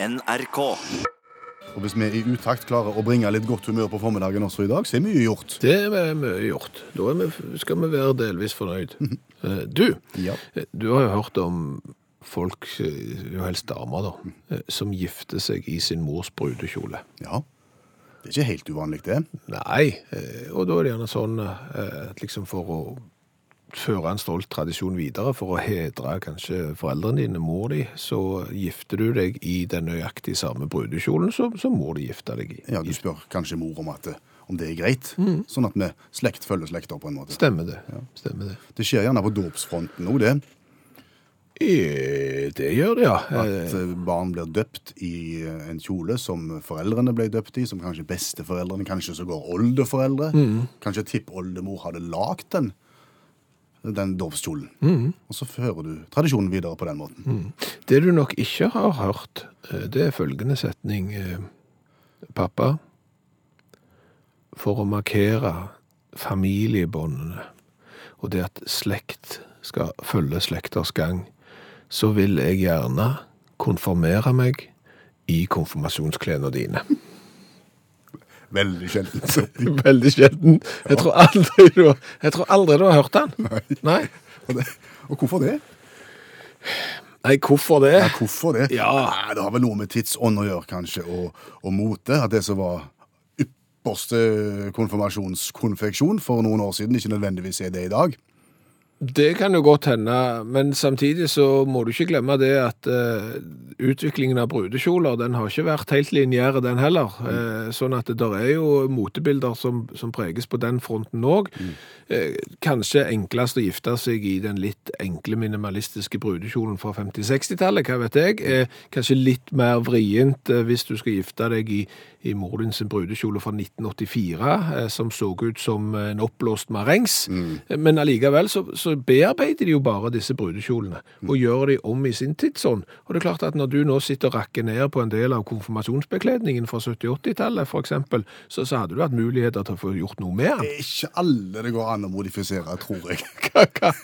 NRK. Og hvis vi i utakt klarer å bringe litt godt humør på formiddagen også i dag, så er mye gjort. Det er mye gjort. Da er vi, skal vi være delvis fornøyd. Eh, Du, Ja. eh, du har jo hørt om folk, eh, jo helst damer da, som gifter seg i sin mors brudekjole. Ja. Det er ikke helt uvanlig, det. Nei, og da er det gjerne sånn at liksom for å føre en stolt tradisjon videre, for å hedre kanskje foreldrene dine, mor di, så gifter du deg i den nøyaktig samme brudekjolen som, som mor di gifta deg i. Ja, Du spør kanskje mor om, at, om det er greit, sånn at vi slekt følger slekter på en måte. Stemmer det. Stemmer det. Det skjer gjerne på dåpsfronten òg, det. I, Det gjør det, ja. At Eh, barn blir døpt i eh, en kjole som foreldrene ble døpt i, som kanskje besteforeldrene, kanskje så går Mm. Kanskje tippoldemor hadde lagd den, den dåpskjolen. Og så fører du tradisjonen videre på den måten. Det du nok ikke har hørt, eh, det er følgende setning. eh, Pappa, for å markere familiebåndene og det at slekt skal følge slekters gang, så vil jeg gjerne konfirmere meg i konfirmasjonsklærne dine. Veldig sjelden. Veldig sjelden. Jeg tror aldri du, jeg tror aldri du har hørt den. Nei. Og, det, og hvorfor det? Nei, hvorfor det? Ja, hvorfor det? Ja. Nei, Det har vel noe med tidsånd å gjøre, kanskje, og, og mote. At det som var ypperste konfirmasjonskonfeksjon for noen år siden, ikke nødvendigvis er det i dag. Det kan jo godt hende, men samtidig så må du ikke glemme det at uh, utviklingen av brudekjoler, den har ikke vært helt lineær, den heller. Eh, sånn at det der er jo motebilder som, som preges på den fronten òg. Eh, kanskje enklest å gifte seg i den litt enkle minimalistiske brudekjolen fra 50-60-tallet, hva vet jeg. Kanskje litt mer vrient hvis du skal gifte deg i, i mor din sin brudekjole fra 1984, eh, som så ut som en oppblåst marengs. Eh, Men allikevel så, så bearbeider de jo bare disse brudekjolene, og gjør de om i sin tidsånd. Og det er klart at når du nå sitter og rakker ned på en del av konfirmasjonsbekledningen fra 70-80-tallet, for eksempel, så, så hadde du hatt muligheter til å få gjort noe med den. Er ikke alle det går an å modifisere, tror jeg.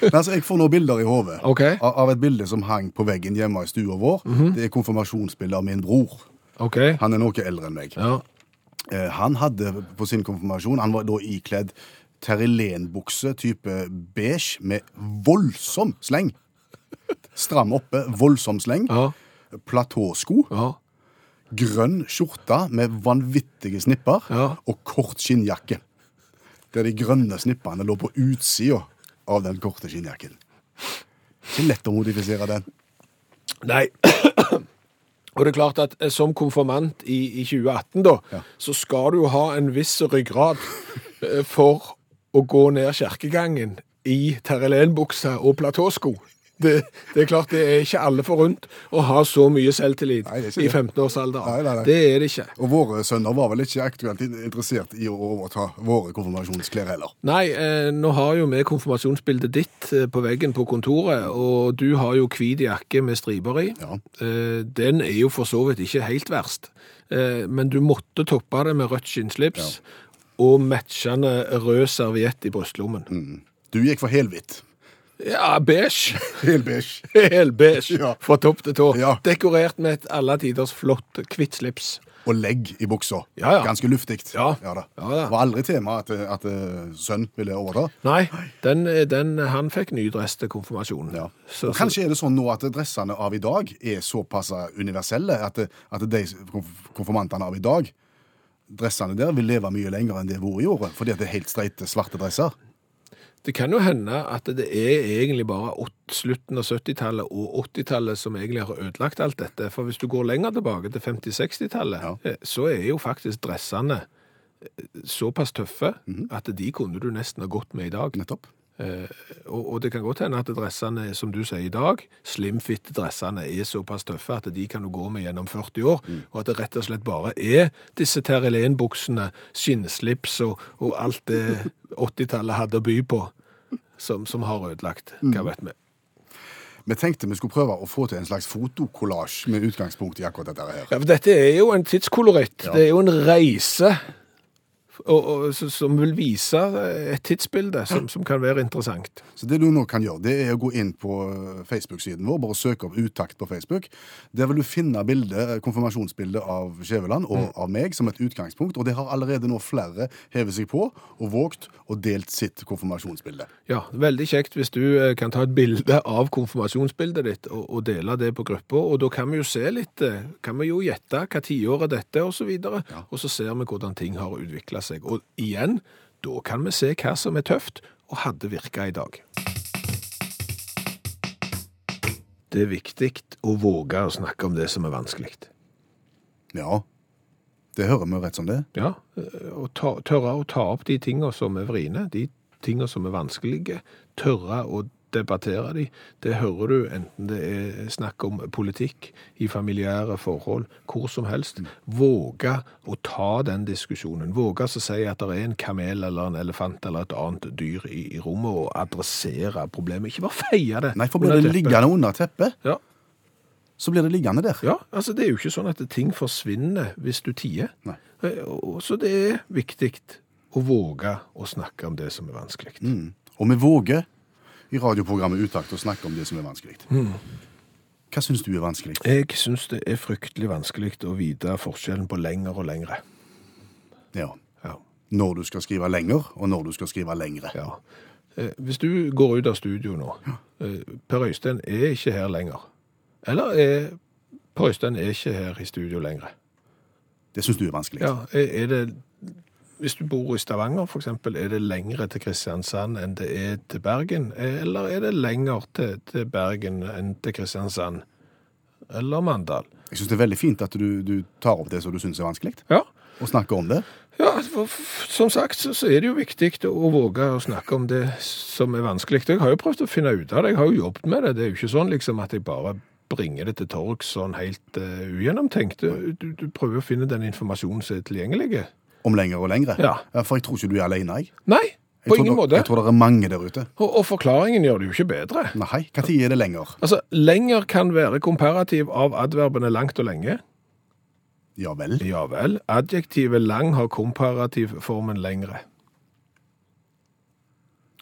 Men altså, Jeg får nå bilder i hodet okay. av, et bilde som hang på veggen hjemme i stua vår. Det er konfirmasjonsbilde av min bror. Okay. Han er noe eldre enn meg. Ja. Eh, Han hadde på sin konfirmasjon Han var da ikledd terrelenbukse type beige med voldsom sleng. Stram oppe, voldsom sleng. Ja. Platåsko. Ja. Grønn skjorte med vanvittige snipper. Ja. Og kort skinnjakke. Der de grønne snippene lå på utsida av den korte skinnjakken. Ikke lett å modifisere den. Nei. Og det er klart at eh, som konfirmant i, i 2018 da, Ja. så skal du ha en viss ryggrad eh, for å gå ned kjerkegangen i terrelenbuksa og platåsko. Det, det er klart det er ikke alle forunt å ha så mye selvtillit Nei, i 15-årsalder. Nei, nei, nei. Det er det ikke. Og våre sønner var vel ikke aktuelt interessert i å overta våre konfirmasjonsklær heller. Nei, eh, nå har jo vi konfirmasjonsbildet ditt eh, på veggen på kontoret, og du har jo hvit jakke med striper i. Ja. Eh, den er jo for så vidt ikke helt verst, eh, men du måtte toppe det med rødt skinnslips og matchende rød serviett i brystlommen. Du gikk for helhvitt. Ja, beige. Helbeige. Helbeige Ja. fra topp til tå. Ja. Dekorert med et alle tiders flott hvitt slips. Og legg i buksa. Ja, ja. Ganske luftig. Ja. da. Ja, da. Det var aldri tema at, at eh, sønn ville overta. Nei, den, den, han fikk ny dress til konfirmasjonen. Ja. Så, kanskje er det sånn nå at dressene av i dag er såpass universelle at, at de konfirmantene av i dag Dressene der vil leve mye lenger enn det våre gjorde, fordi det er helt streite svarte dresser. Det kan jo hende at det er egentlig bare slutten av 70-tallet og 80-tallet som egentlig har ødelagt alt dette. For hvis du går lenger tilbake til 50-60-tallet, Ja. eh, så er jo faktisk dressene eh, såpass tøffe at de kunne du nesten ha gått med i dag. Nettopp. Eh, og, det kan godt hende at dressene, som du sier i dag, slimfit-dressene er såpass tøffe at de kan du gå med gjennom 40 år, og at det rett og slett bare er disse terrelenbuksene, skinnslips og, og alt det 80-tallet hadde å by på, som, som har ødelagt. Hva vet vi? Vi tenkte vi skulle prøve å få til en slags fotokollasj med utgangspunkt i akkurat dette her. Ja, for dette er jo en tidskoloritt. Ja. Det er jo en reise og, og, som vil vise et tidsbilde som, som kan være interessant. Så det du nå kan gjøre, det er å gå inn på eh, Facebook-siden vår, bare søke opp Utakt på Facebook. Der vil du finne bildet, konfirmasjonsbildet av Skjæveland og av meg som et utgangspunkt, og det har allerede nå flere hevet seg på og vågt og delt sitt konfirmasjonsbilde. Ja, veldig kjekt hvis du eh, kan ta et bilde av konfirmasjonsbildet ditt og, og dele det på gruppa, og da kan vi jo se litt, eh, kan vi jo gjette hva tiår er dette og så videre, og så ser vi hvordan ting har utviklet seg. Og igjen, da kan vi se hva som er tøft og hadde virket i dag. Det er viktig å våge å snakke om det som er vanskelig. Ja, det hører vi rett som det. Ja, å og ta, tørre å ta opp de tingene som er vriene, de tingene som er vanskelige, tørre å debattere de. Det hører du enten det er snakk om politikk, i familiære forhold, hvor som helst. Våge å ta den diskusjonen. Våge å si at det er en kamel eller en elefant eller et annet dyr i, i rommet, og adressere problemet. Ikke bare feie det. Nei, for blir det liggende under teppet, Ja, så blir det liggende der. ja, altså det er jo ikke sånn at ting forsvinner hvis du tier. Nei. Eh, Så det er viktig å våge å snakke om det som er vanskelig. Mm. Og vi våger i radioprogrammet Utakt å snakke om det som er vanskelig. Hva syns du er vanskelig? Jeg syns det er fryktelig vanskelig å vite forskjellen på lenger og lengre. Ja. Ja. Når du skal skrive lenger, og når du skal skrive lengre. ja. Eh, Hvis du går ut av studio nå ja. Per Øystein er ikke her lenger. Eller er Per Øystein er ikke her i studio lenger. Det syns du er vanskelig. Ja, er det Hvis du bor i Stavanger, eksempel, er det lengre til Kristiansand enn det er til Bergen? Eller er det lenger til, til Bergen enn til Kristiansand? Eller Mandal? Jeg syns det er veldig fint at du, du tar opp det som du syns er vanskelig, Ja. og snakker om det. Ja, for, som sagt så, så er det jo viktig å våge å snakke om det som er vanskelig. Jeg har jo prøvd å finne ut av det, jeg har jo jobbet med det. Det er jo ikke sånn liksom at jeg bare bringer det til torgs sånn helt uh, ugjennomtenkt. Du, du, du prøver å finne den informasjonen som er tilgjengelig. Om lenger og lengre. Ja. For jeg tror ikke du er alene, jeg. Nei, på jeg ingen måte. Jeg tror det er mange der ute. Og, og forklaringen gjør det jo ikke bedre. Nei, når er det lenger? Altså, lenger kan være komparativ av adverbene langt og lenge. Ja vel. Ja vel. Adjektivet lang har komparativformen lengre.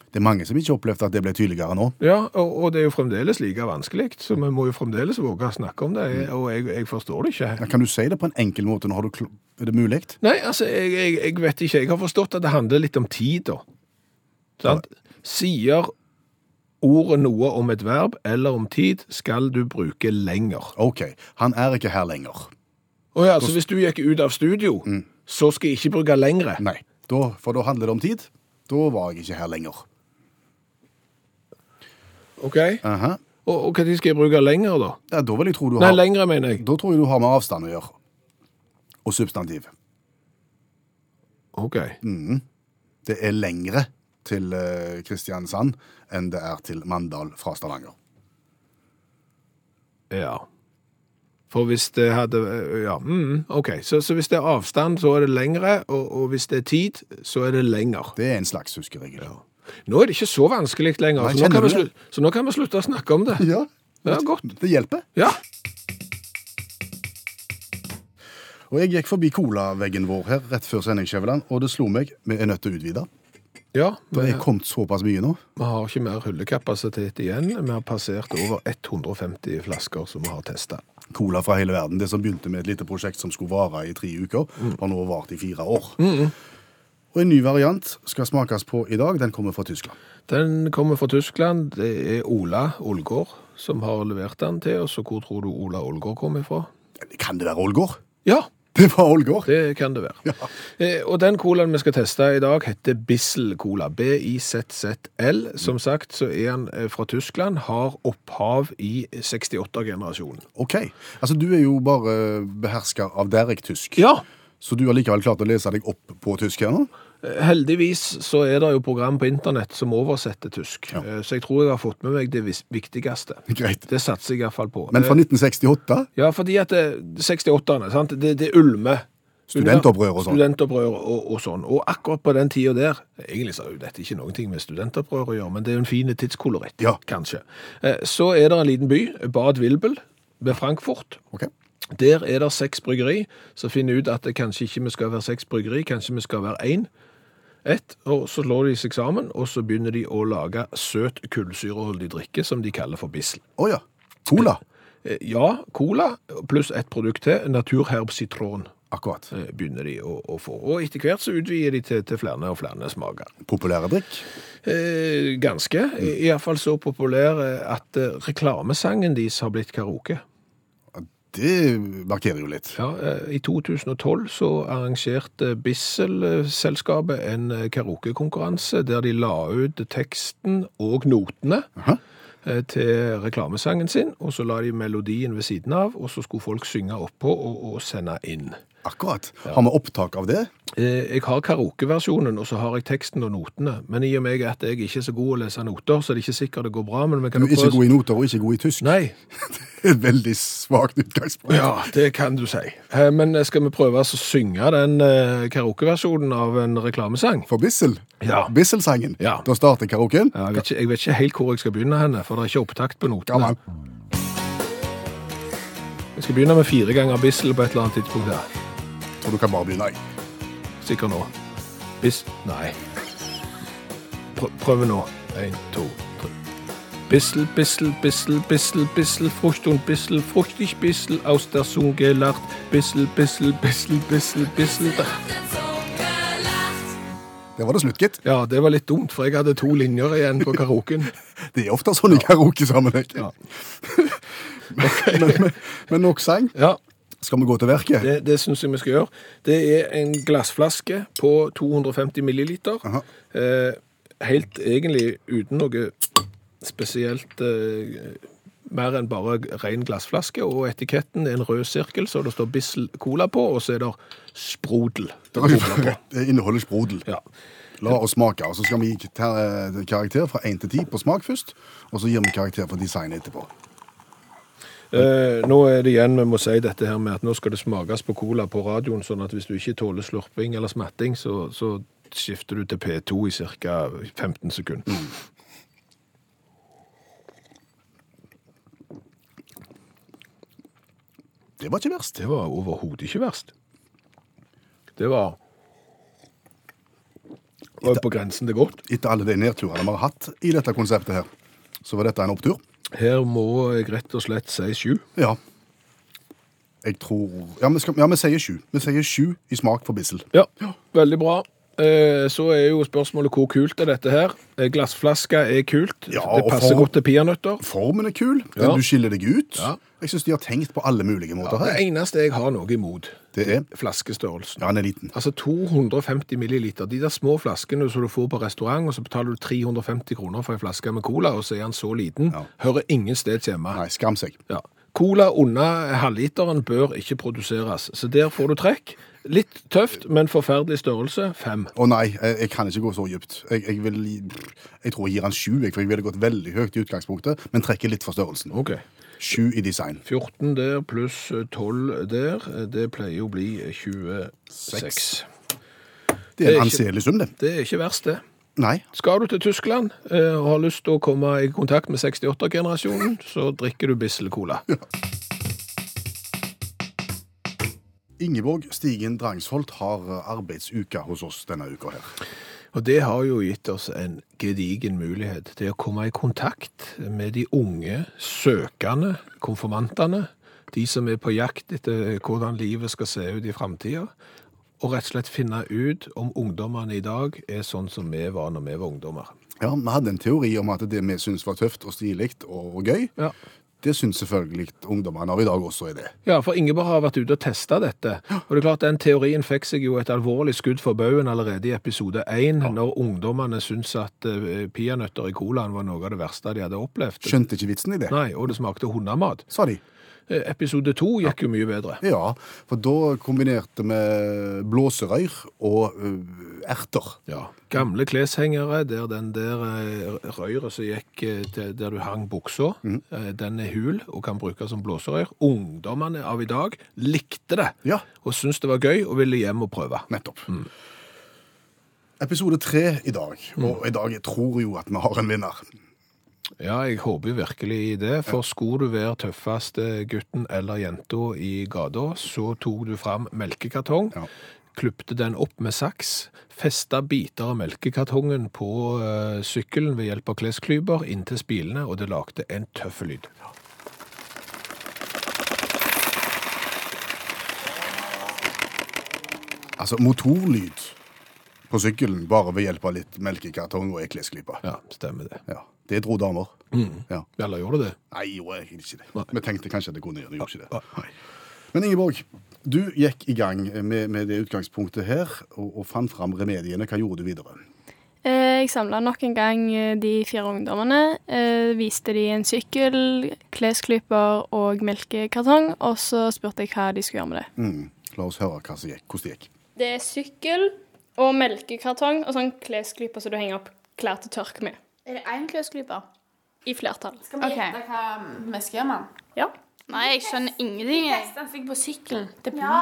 Det er mange som ikke opplevde at det ble tydeligere nå. Ja, og, og det er jo fremdeles like vanskelig, så vi må jo fremdeles våge å snakke om det, og jeg, jeg forstår det ikke. Ja, Kan du si det på en enkel måte? Nå har du er det mulig? Nei, altså, jeg, jeg, jeg vet ikke. Jeg har forstått at det handler litt om tid, da. Sant? Sier ordet noe om et verb eller om tid, skal du bruke lenger. OK, han er ikke her lenger. Å ja, så hvis du gikk ut av studio, så skal jeg ikke bruke lengre? Nei, da, for da handler det om tid. Da var jeg ikke her lenger. Ok? Aha. Og, og hva skal jeg bruke lenger, da? Ja, da vil jeg tro du Nei, har lengre, mener jeg. Da tror jeg du har med avstand å gjøre. Og substantiv. Ok. Det er lengre til eh, Kristiansand enn det er til Mandal fra Stavanger. Ja. For hvis det hadde Ja, mm, OK. Så, så hvis det er avstand, så er det lengre, og, og hvis det er tid, så er det lenger. Det er en slags huskeregel. Nå er det ikke så vanskelig lenger, Nei, så, nå kan vi du slutte, så nå kan vi slutte å snakke om det. Ja, Ja, godt. det hjelper. Ja. Og jeg gikk forbi colaveggen vår her rett før sending, Skjæveland, og det slo meg vi er nødt til å utvide. ja Det er kommet såpass mye nå. vi har ikke mer hyllekapasitet igjen. Vi har passert over 150 flasker som vi har testa. Cola fra hele verden. Det som begynte med et lite prosjekt som skulle vare i tre uker, har nå vart i fire år. Og en ny variant skal smakes på i dag. Den kommer fra Tyskland. Den kommer fra Tyskland. Det er Ola Ålgård som har levert den til oss. Og hvor tror du Ola Ålgård kommer fra? Kan det være Ålgård? Ja, Det var Ålgård. det kan det være. Eh, og den colaen vi skal teste i dag heter Bissel Cola. B-I-Z-Z-L. Som sagt så er den eh, fra Tyskland, har opphav i 68-generasjonen. OK. Altså, du er jo bare behersker av Derek-tysk. Ja, Så du har likevel klart å lese deg opp på tysk her nå? eh, heldigvis så er det jo program på internett som oversetter tysk. Ja. Eh, Så jeg tror jeg har fått med meg det viktigste. Greit. Det satser jeg i hvert fall på. Men fra Eh, 1968 Ja, fordi at det- 68-ene, sant? Det, det ulmer. Studentopprør og sånn. Studentopprør og, og sånn. Og akkurat på den tida der Egentlig så er jo dette ikke noe med studentopprør å gjøre, men det er jo en fin tidskoloritt, Ja. kanskje. Eh, Så er det en liten by, Bad Wilbel, ved Frankfurt. Ok. Der er det seks bryggeri, så finner ut at det kanskje ikke vi skal være seks bryggeri, kanskje vi skal være én. Ett, og så slår de seg sammen, og så begynner de å lage søt kullsyreholdig drikke som de kaller for bissel. Å ja. Cola. Eh, Ja, cola pluss et produkt til, naturherb sitron. Akkurat. eh, begynner de å, å få. Og etter hvert så utvider de til, til flere og flere smaker. Populære drikk. Eh, ganske. I, Iallfall så populær eh, at eh, reklamesangen deres har blitt karaoke. Det markerer jo litt. Ja, eh, I 2012 så arrangerte Bissel-selskapet en eh, karaokekonkurranse der de la ut teksten og notene Aha. eh, til reklamesangen sin, og så la de melodien ved siden av, og så skulle folk synge oppå og, og sende inn. Akkurat. Har vi opptak av det? Eh, Jeg har karaokeversjonen, og så har jeg teksten og notene. Men i og med at jeg ikke er så god å lese noter, så er det ikke sikkert det går bra. Men vi kan Du er ikke prøve... god i noter og ikke god i tysk. Nei, Det er et veldig svakt utgangspunkt. ja, det kan du si. Eh, Men skal vi prøve å synge den eh, karaokeversjonen av en reklamesang? For Bissel. Ja. Bisselsangen. Ja. Da starter karaoken. Ja, jeg, vet ikke, jeg vet ikke helt hvor jeg skal begynne henne, for det er ikke opptakt på notene. Gammel Jeg skal begynne med fire ganger Bissel på et eller annet tidspunkt her. Og du kan bare begynne. Sikker nå. Bis... Nei. Prøv, prøv nå. En, to, tre. Bissel, bissel, bissel, bissel, bissel, Frucht und bissel, fruchtig bissel, aus der Zunge gelacht. Bissel, bissel, bissel, bissel, bissel. Det var det slutt, gitt. Ja, det var litt dumt, for jeg hadde to linjer igjen på karaoken. Det er ofte sånn i karaokesammenheng. Ja. men, men, men nok sang. Ja, Skal vi gå til verket? det, det syns jeg vi skal gjøre. Det er en glassflaske på 250 milliliter. Eh, helt egentlig uten noe spesielt eh, mer enn bare ren glassflaske, og etiketten er en rød sirkel, så det står Bissel Cola på, og så er det Sprodel. Det Det inneholder sprodel. Ja. La oss smake. og Så skal vi gi ta- karakter fra 1 til 10 på smak først, og så gir vi karakter for design etterpå. Eh, nå er det igjen, vi må si dette her med at nå skal det smakes på cola på radioen, sånn at hvis du ikke tåler slurping eller smatting, så, så skifter du til P2 i ca. 15 sekunder. Det var ikke verst. Det var overhodet ikke verst. Det var var på grensen til godt. Etter alle de nedturene vi har hatt i dette konseptet her, så var dette en opptur. Her må jeg rett og slett si sju. Ja. Jeg tror Ja, vi, skal, ja, vi sier sju. Vi sier sju i smak for bissel. Ja, veldig bra. Eh, Så er jo spørsmålet hvor kult er dette her. Glassflaske er kult. Ja, det passer form, godt til peanøtter. Formen er kul. Ja. Du skiller deg ut. Ja. Jeg syns de har tenkt på alle mulige måter Det her. eneste jeg har noe imot, Det er flaskestørrelsen. Ja, den er liten. Altså 250 milliliter. De der små flaskene som du får på restaurant, og så betaler du 350 kroner for en flaske med cola, og så er den så liten, Ja. hører ingen sted hjemme. Nei, skam seg. Ja. Cola under halvliteren bør ikke produseres, så der får du trekk. Litt tøft, men forferdelig størrelse. Fem. Å nei, jeg, jeg kan ikke gå så dypt. Jeg, jeg, vil, jeg tror jeg gir han sju, for jeg ville gått veldig høyt i utgangspunktet, men trekker litt for størrelsen. Ok. Sju i design. 14 der pluss 12 der, det pleier å bli 26. Det er Det er en anselig sum, det. Det er ikke verst, det. Nei. Skal du til Tyskland eh, og har lyst til å komme i kontakt med 68-generasjonen, så drikker du Bissel Cola. Ingeborg Stigen Drangsholt har arbeidsuke hos oss denne uka her. Og det har jo gitt oss en gedigen mulighet til å komme i kontakt med de unge søkende konfirmantene, de som er på jakt etter hvordan livet skal se ut i framtida, og rett og slett finne ut om ungdommene i dag er sånn som vi var når vi var ungdommer. Ja, Vi hadde en teori om at det vi syntes var tøft og stilig og, og gøy, Ja. Det syns selvfølgelig ungdommene av i dag også er det. Ja, for Ingeborg har vært ute og testa dette. Og det er klart, Den teorien fikk seg jo et alvorlig skudd for baugen allerede i episode én, når ungdommene syntes at uh, peanøtter i colaen var noe av det verste de hadde opplevd. Skjønte ikke vitsen i det, Nei, og det smakte hundemat. sa de. Eh, Episode to gikk jo mye bedre. Ja, for da kombinerte vi blåserøyr og ø, erter. Ja. Gamle kleshengere der den der eh, røyret som gikk eh, til der du hang buksa, mm. den er hul og kan brukes som blåserøyr. Ungdommene av i dag likte det Ja, og syntes det var gøy og ville hjem og prøve. nettopp. Episode tre i dag, og i dag jeg tror jo at vi har en vinner. Ja, jeg håper virkelig det, for skulle du være tøffeste gutten eller jenta i gata, så tok du fram melkekartong, Ja. klupte den opp med saks, festa biter av melkekartongen på eh, sykkelen ved hjelp av klesklyper inntil spilene, og det lagde en tøff lyd. Altså motorlyd på sykkelen bare ved hjelp av litt melkekartong og ei klesklype. Ja, stemmer det. Ja. Det dro damer. Ja. Eller gjorde det det? Nei, gjorde egentlig ikke det. Nei. Vi tenkte kanskje at det kunne gjøre det. gjorde ikke det. Nei. Men Ingeborg, du gikk i gang med, med det utgangspunktet her, og, og fant fram remediene. Hva gjorde du videre? Eh, Jeg samla nok en gang eh, de fire ungdommene. Jeg Viste de en sykkel, klesklyper og melkekartong, og så spurte jeg hva de skulle gjøre med det. Mm. La oss høre hva som gikk, hvordan det gikk. Det er sykkel og melkekartong og sånn klesklyper som du henger opp klær til tørk med. Er det én klesklyper? I flertall. Skal vi gjette hva vi skal gjøre med den? Ja. Nei, jeg skjønner ingenting. jeg. Teste seg på sykkelen. Ja,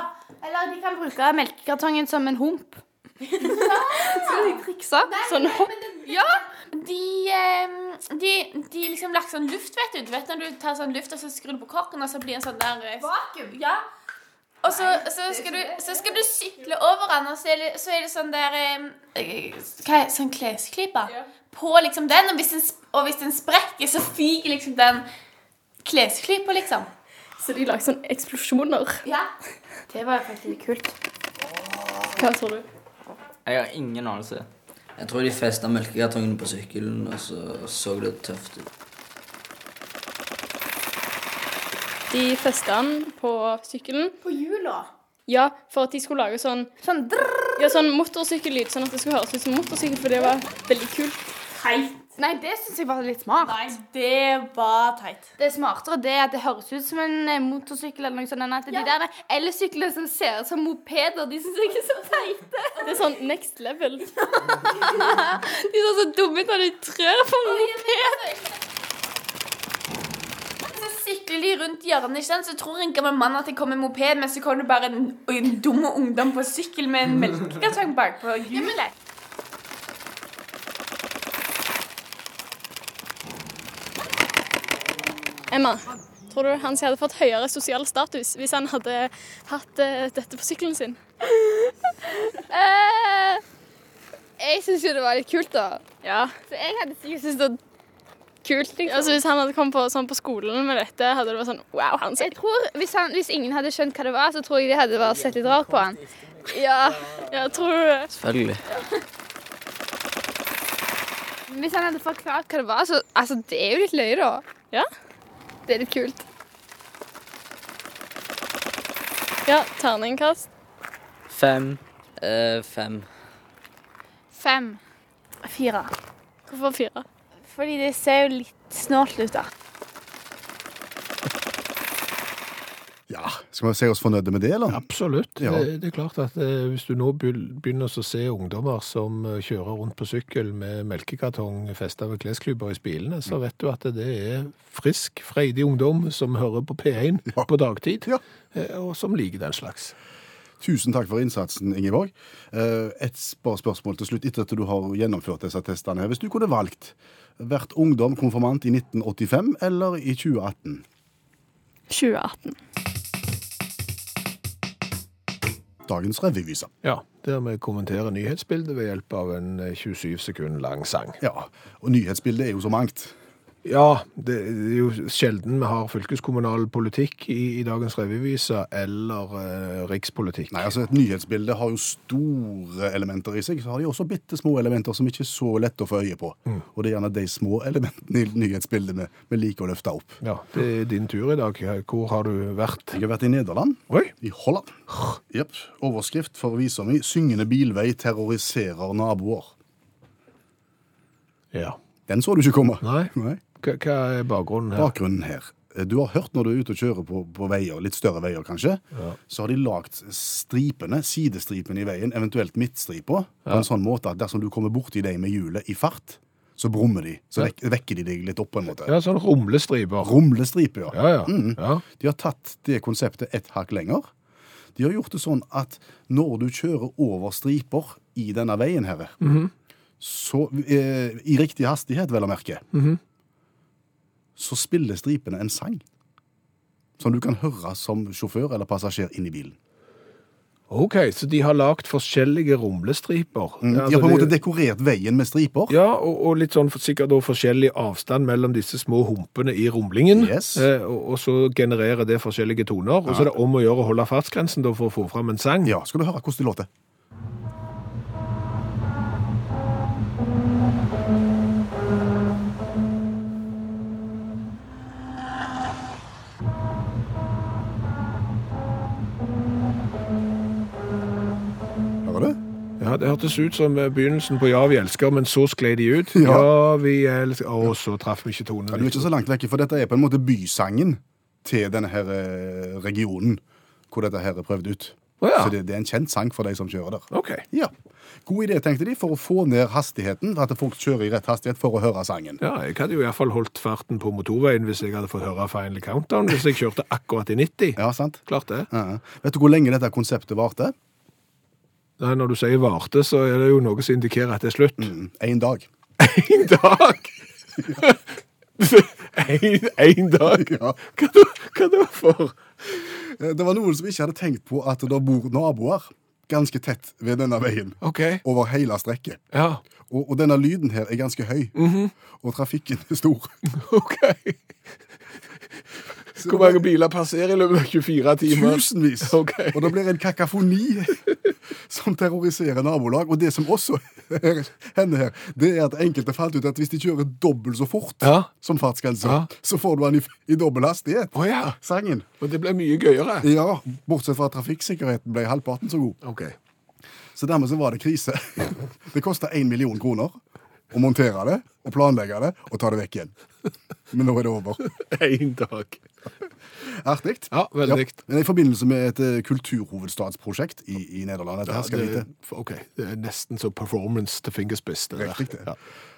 eller de kan bruke melkekartongen som en hump. Skal de trikse? Sånn hopp. Ja, de, de, de liksom lagt sånn luft, vet du. Du vet når du tar sånn luft, og så skrur du på korken, og så blir det en sånn der eh, Vakuum? Ja. Og så, så, skal du, så skal du sykle over den, og så er det, så er det sånn der eh, eh, Hva er det? Sånn klesklype på liksom den, og hvis den, og hvis den sprekker, så fyker liksom den klesklypa, liksom. Så de lager sånne eksplosjoner. Ja. Det var faktisk litt kult. Hva tror du? Jeg har ingen anelse. Jeg tror de festa melkekartongene på sykkelen, og så så det tøft ut. De festa den på sykkelen. På hjula. Ja, for at de skulle lage sånn, Sånn drrrr. ja, sånn motorsykkellyd, sånn at det skulle høres ut som motorsykkel, for det var veldig kult. Teit. Nei, det syns jeg var litt smart. Nei, det var teit. Det er smartere det at det høres ut som en eh, motorsykkel eller noe sånt, enn at de der elsyklene som ser ut som mopeder, de syns jeg er så teite. Det er sånn next level. De ser så dumme ut når de trør på en moped. Så sykler de rundt hjørnet, ikke sant? så tror en gammel mann at det kommer en moped, men så kommer det bare en, en dum ungdom på sykkel med en melkekartong bak på hjulet. Emma, tror du Hansi hadde fått høyere sosial status hvis han hadde hatt eh, dette på sykkelen sin? Eh, jeg syns jo det var litt kult, da. Ja. Så jeg hadde sikkert syntes det var kult. liksom. Altså Hvis han hadde kommet på, sånn på skolen med dette, hadde det vært sånn wow, Hansi. Jeg tror, hvis, han, hvis ingen hadde skjønt hva det var, så tror jeg de hadde bare sett litt rart på han. Ja, Ja, tror du det? Selvfølgelig. Hvis han hadde forklart hva det var, så Altså, det er jo litt løye, da. Ja? Det er litt kult. Ja, terningkast. Fem. Eh, fem. Fem. Fire. Hvorfor fire? Fordi det ser jo litt snålt ut, da. Ja, Skal vi se oss fornøyde med det, eller? Absolutt. Ja. Det, det er klart at eh, Hvis du nå begynner å se ungdommer som eh, kjører rundt på sykkel med melkekartong festa ved klesklyper i spilene, så vet du at det er frisk, freidig ungdom som hører på P1 Ja. på dagtid, Ja. eh, og som liker den slags. Tusen takk for innsatsen, Ingeborg. Eh, Et spørsmål til slutt, etter at du har gjennomført disse testene. her. Hvis du kunne valgt vært ungdom konfirmant i 1985 eller i 2018? 2018. Dagens revyvise. Ja, der vi kommenterer nyhetsbildet ved hjelp av en eh, 27 sekunder lang sang. Ja, og nyhetsbildet er jo så mangt. Ja, det er jo sjelden vi har fylkeskommunal politikk i, i dagens revyvise, eller eh, rikspolitikk. Nei, altså Et nyhetsbilde har jo store elementer i seg. Så har de også bitte små elementer som ikke er så lett å få øye på. Og det er gjerne de små elementene i nyhetsbildet vi, vi liker å løfte opp. Ja, det er din tur i dag. Hvor har du vært? Jeg har vært i Nederland. Oi! I Holland. Jepp. Overskrift for visa mi 'Syngende bilvei terroriserer naboer'. Ja. Den så du ikke komme. Nei. Nei. Hva, hva er bakgrunnen her? Bakgrunnen her. Du har hørt når du er ute og kjører på, på veier, litt større veier kanskje, så har de lagt stripene, sidestripene i veien, eventuelt midtstripa, på en sånn måte at dersom du kommer borti dem med hjulet i fart, så brummer de. Så Ja. vek, vekker de deg litt opp på en måte. Ja, sånn rumlestriper. Rumlestriper, ja. Ja, ja. Mm. ja. De har tatt det konseptet et hakk lenger. De har gjort det sånn at når du kjører over striper i denne veien her, så, eh, i riktig hastighet, vel å merke, så spiller stripene en sang. Som du kan høre som sjåfør eller passasjer inn i bilen. Ok, så de har lagt forskjellige rumlestriper. Mm, De Altså, har på en måte dekorert veien med striper. Ja, og, og litt sånn sikkert da forskjellig avstand mellom disse små humpene i rumlingen. Yes. Eh, og, og så genererer det forskjellige toner. Og så er det om å gjøre å holde fartsgrensen da for å få fram en sang. Ja, skal du høre hvordan de låter? Det hørtes ut som eh, begynnelsen på Ja, vi elsker, men så sklei de ut. Ja. Ja, vi elsker Og så traff vi ikke tonen. Ja, du er ikke så langt vekk, for dette er på en måte bysangen til denne her eh, regionen hvor dette her er prøvd ut. Oh, ja. Så det, det er en kjent sang for de som kjører der. Ok. Ja. God idé, tenkte de, for å få ned hastigheten, at folk kjører i rett hastighet for å høre sangen. Ja, jeg hadde jo iallfall holdt farten på motorveien hvis jeg hadde fått høre Final Countdown, hvis jeg kjørte akkurat i 90. Ja, sant? Klart det. Ja. Vet du hvor lenge dette konseptet varte? Nei, Når du sier varte, så er det jo noe som indikerer at det er slutt. Én dag. En dag! En, en dag? Ja. Hva hva det var for? Eh, Det var noen som ikke hadde tenkt på at det bor naboer ganske tett ved denne veien. OK. Over hele strekket. Ja, Og, og denne lyden her er ganske høy. Og trafikken er stor. OK. Hvor mange biler passerer i løpet av 24 timer? Tusenvis. Okay. Og det blir en kakafoni som terroriserer nabolag. Og det som også hender her, det er at enkelte fant ut at hvis de kjører dobbelt så fort Ja. som fartsgrensa, Ja. så får du den i, i dobbel hastighet. Oh, ja. Sangen. Og det ble mye gøyere. Ja, bortsett fra at trafikksikkerheten ble halvparten så god. Okay. Så dermed så var det krise. Det kosta én million kroner å montere det, og planlegge det, og ta det vekk igjen. Men nå er det over. Én dag. Artig. Ja, veldig. Men i forbindelse med et eh, kulturhovedstadsprosjekt i, i Nederland. Dette ja, skal det, vite. OK. Det er nesten så performance til fingerspiss. det der. Riktig det. Ja.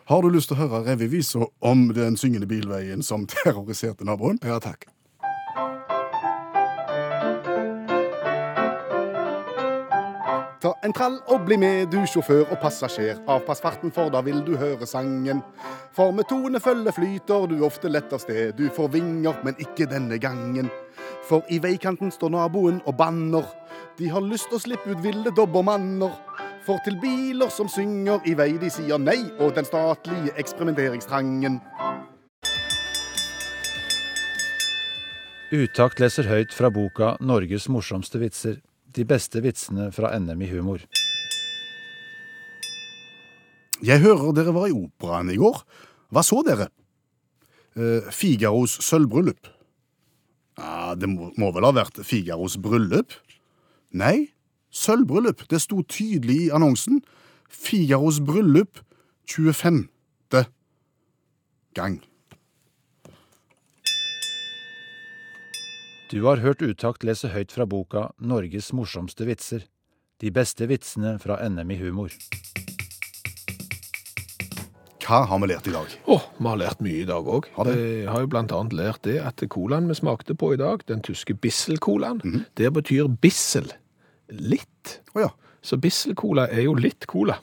Har du lyst til å høre revyvisa om den syngende bilveien som terroriserte naboen? ja, takk. Ta en trall og bli med, du sjåfør og passasjer. Avpass farten, for da vil du høre sangen. For med tonefølge flyter du ofte lett av sted. Du får vinger, men ikke denne gangen. For i veikanten står naboen og banner. De har lyst å slippe ut ville dobbermanner. For til biler som synger i vei, de sier nei, og den statlige eksperimenteringstrangen. Utakt leser høyt fra boka 'Norges morsomste vitser'. De beste vitsene fra NM i humor. Jeg hører dere var i operaen i går. Hva så dere? Eh, Figaros sølvbryllup. Det må, må vel ha vært Figaros bryllup? Nei, sølvbryllup. Det sto tydelig i annonsen. Figaros bryllup 25. gang. Du har hørt Utakt lese høyt fra boka 'Norges morsomste vitser'. De beste vitsene fra NM i humor. Hva har vi lært i dag? Oh, vi har lært mye i dag òg. Har? Vi har jo annet lært det at colaen vi smakte på i dag, den tyske Bissel-colaen, Mhm. det betyr bissel. Litt. Oh, ja. Så Bissel-cola er jo litt cola.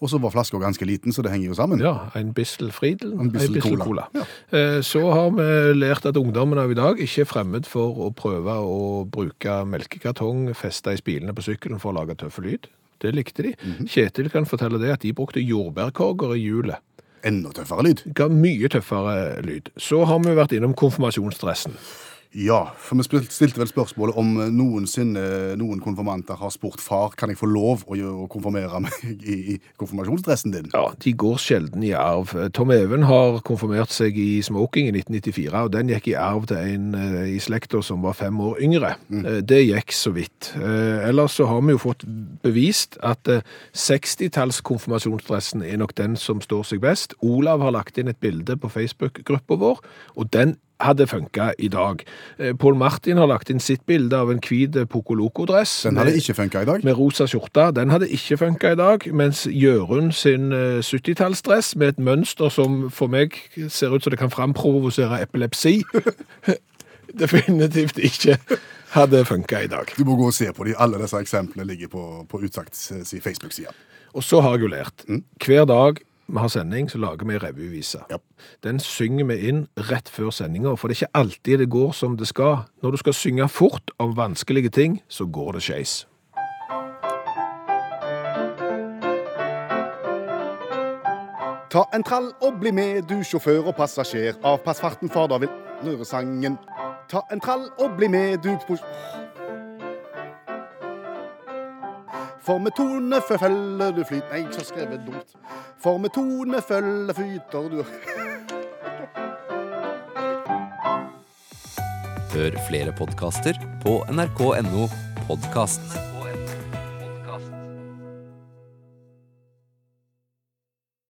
Og så var flaska ganske liten, så det henger jo sammen. Ja, en Bissel Friedel, En en Bissel Bissel Cola. Cola. Ja. Eh, Så har vi lært at ungdommen av i dag ikke er fremmed for å prøve å bruke melkekartong festa i spilene på sykkelen for å lage tøffe lyd. Det likte de. Mhm. Kjetil kan fortelle det at de brukte jordbærkorger i hjulet. Enda tøffere lyd. Ga mye tøffere lyd. Så har vi vært innom konfirmasjonsdressen. Ja, for vi stilte vel spørsmålet om eh, noensinne noen konfirmanter har spurt far kan jeg få lov å, å konfirmere meg i, i konfirmasjonsdressen din. Ja, de går sjelden i arv. Tom Even har konfirmert seg i smoking i 1994, og den gikk i arv til en eh, i slekta som var fem år yngre. Mm. Det gikk så vidt. Eh, Ellers så har vi jo fått bevist at eh, 60-talls er nok den som står seg best. Olav har lagt inn et bilde på Facebook-gruppa vår, og den hadde funka i dag. Paul Pål Martin har lagt inn sitt bilde av en hvit Poco-Loco-dress. Den hadde ikke funka i dag. Med rosa skjorte. Den hadde ikke funka i dag, mens Jørund sin eh, 70-tallsdress med et mønster som for meg ser ut som det kan framprovosere epilepsi, definitivt ikke hadde funka i dag. Du må gå og se på de. Alle disse eksemplene ligger på, på Utsagts eh, Facebook-side. Og så har jeg jo lært. Hver dag vi har sending, så lager vi revyvise. Ja. Den synger vi inn rett før sendinga, for det er ikke alltid det går som det skal. Når du skal synge fort om vanskelige ting, så går det skeis. Ta en trall og bli med, du sjåfør og passasjer. Avpass farten, for da vil nøresangen. Ta en trall og bli med, du For med tone følger du flyt... Nei, så skrev jeg dumt. For med tone følger flyter du Hør flere podkaster på nrk.no podkast.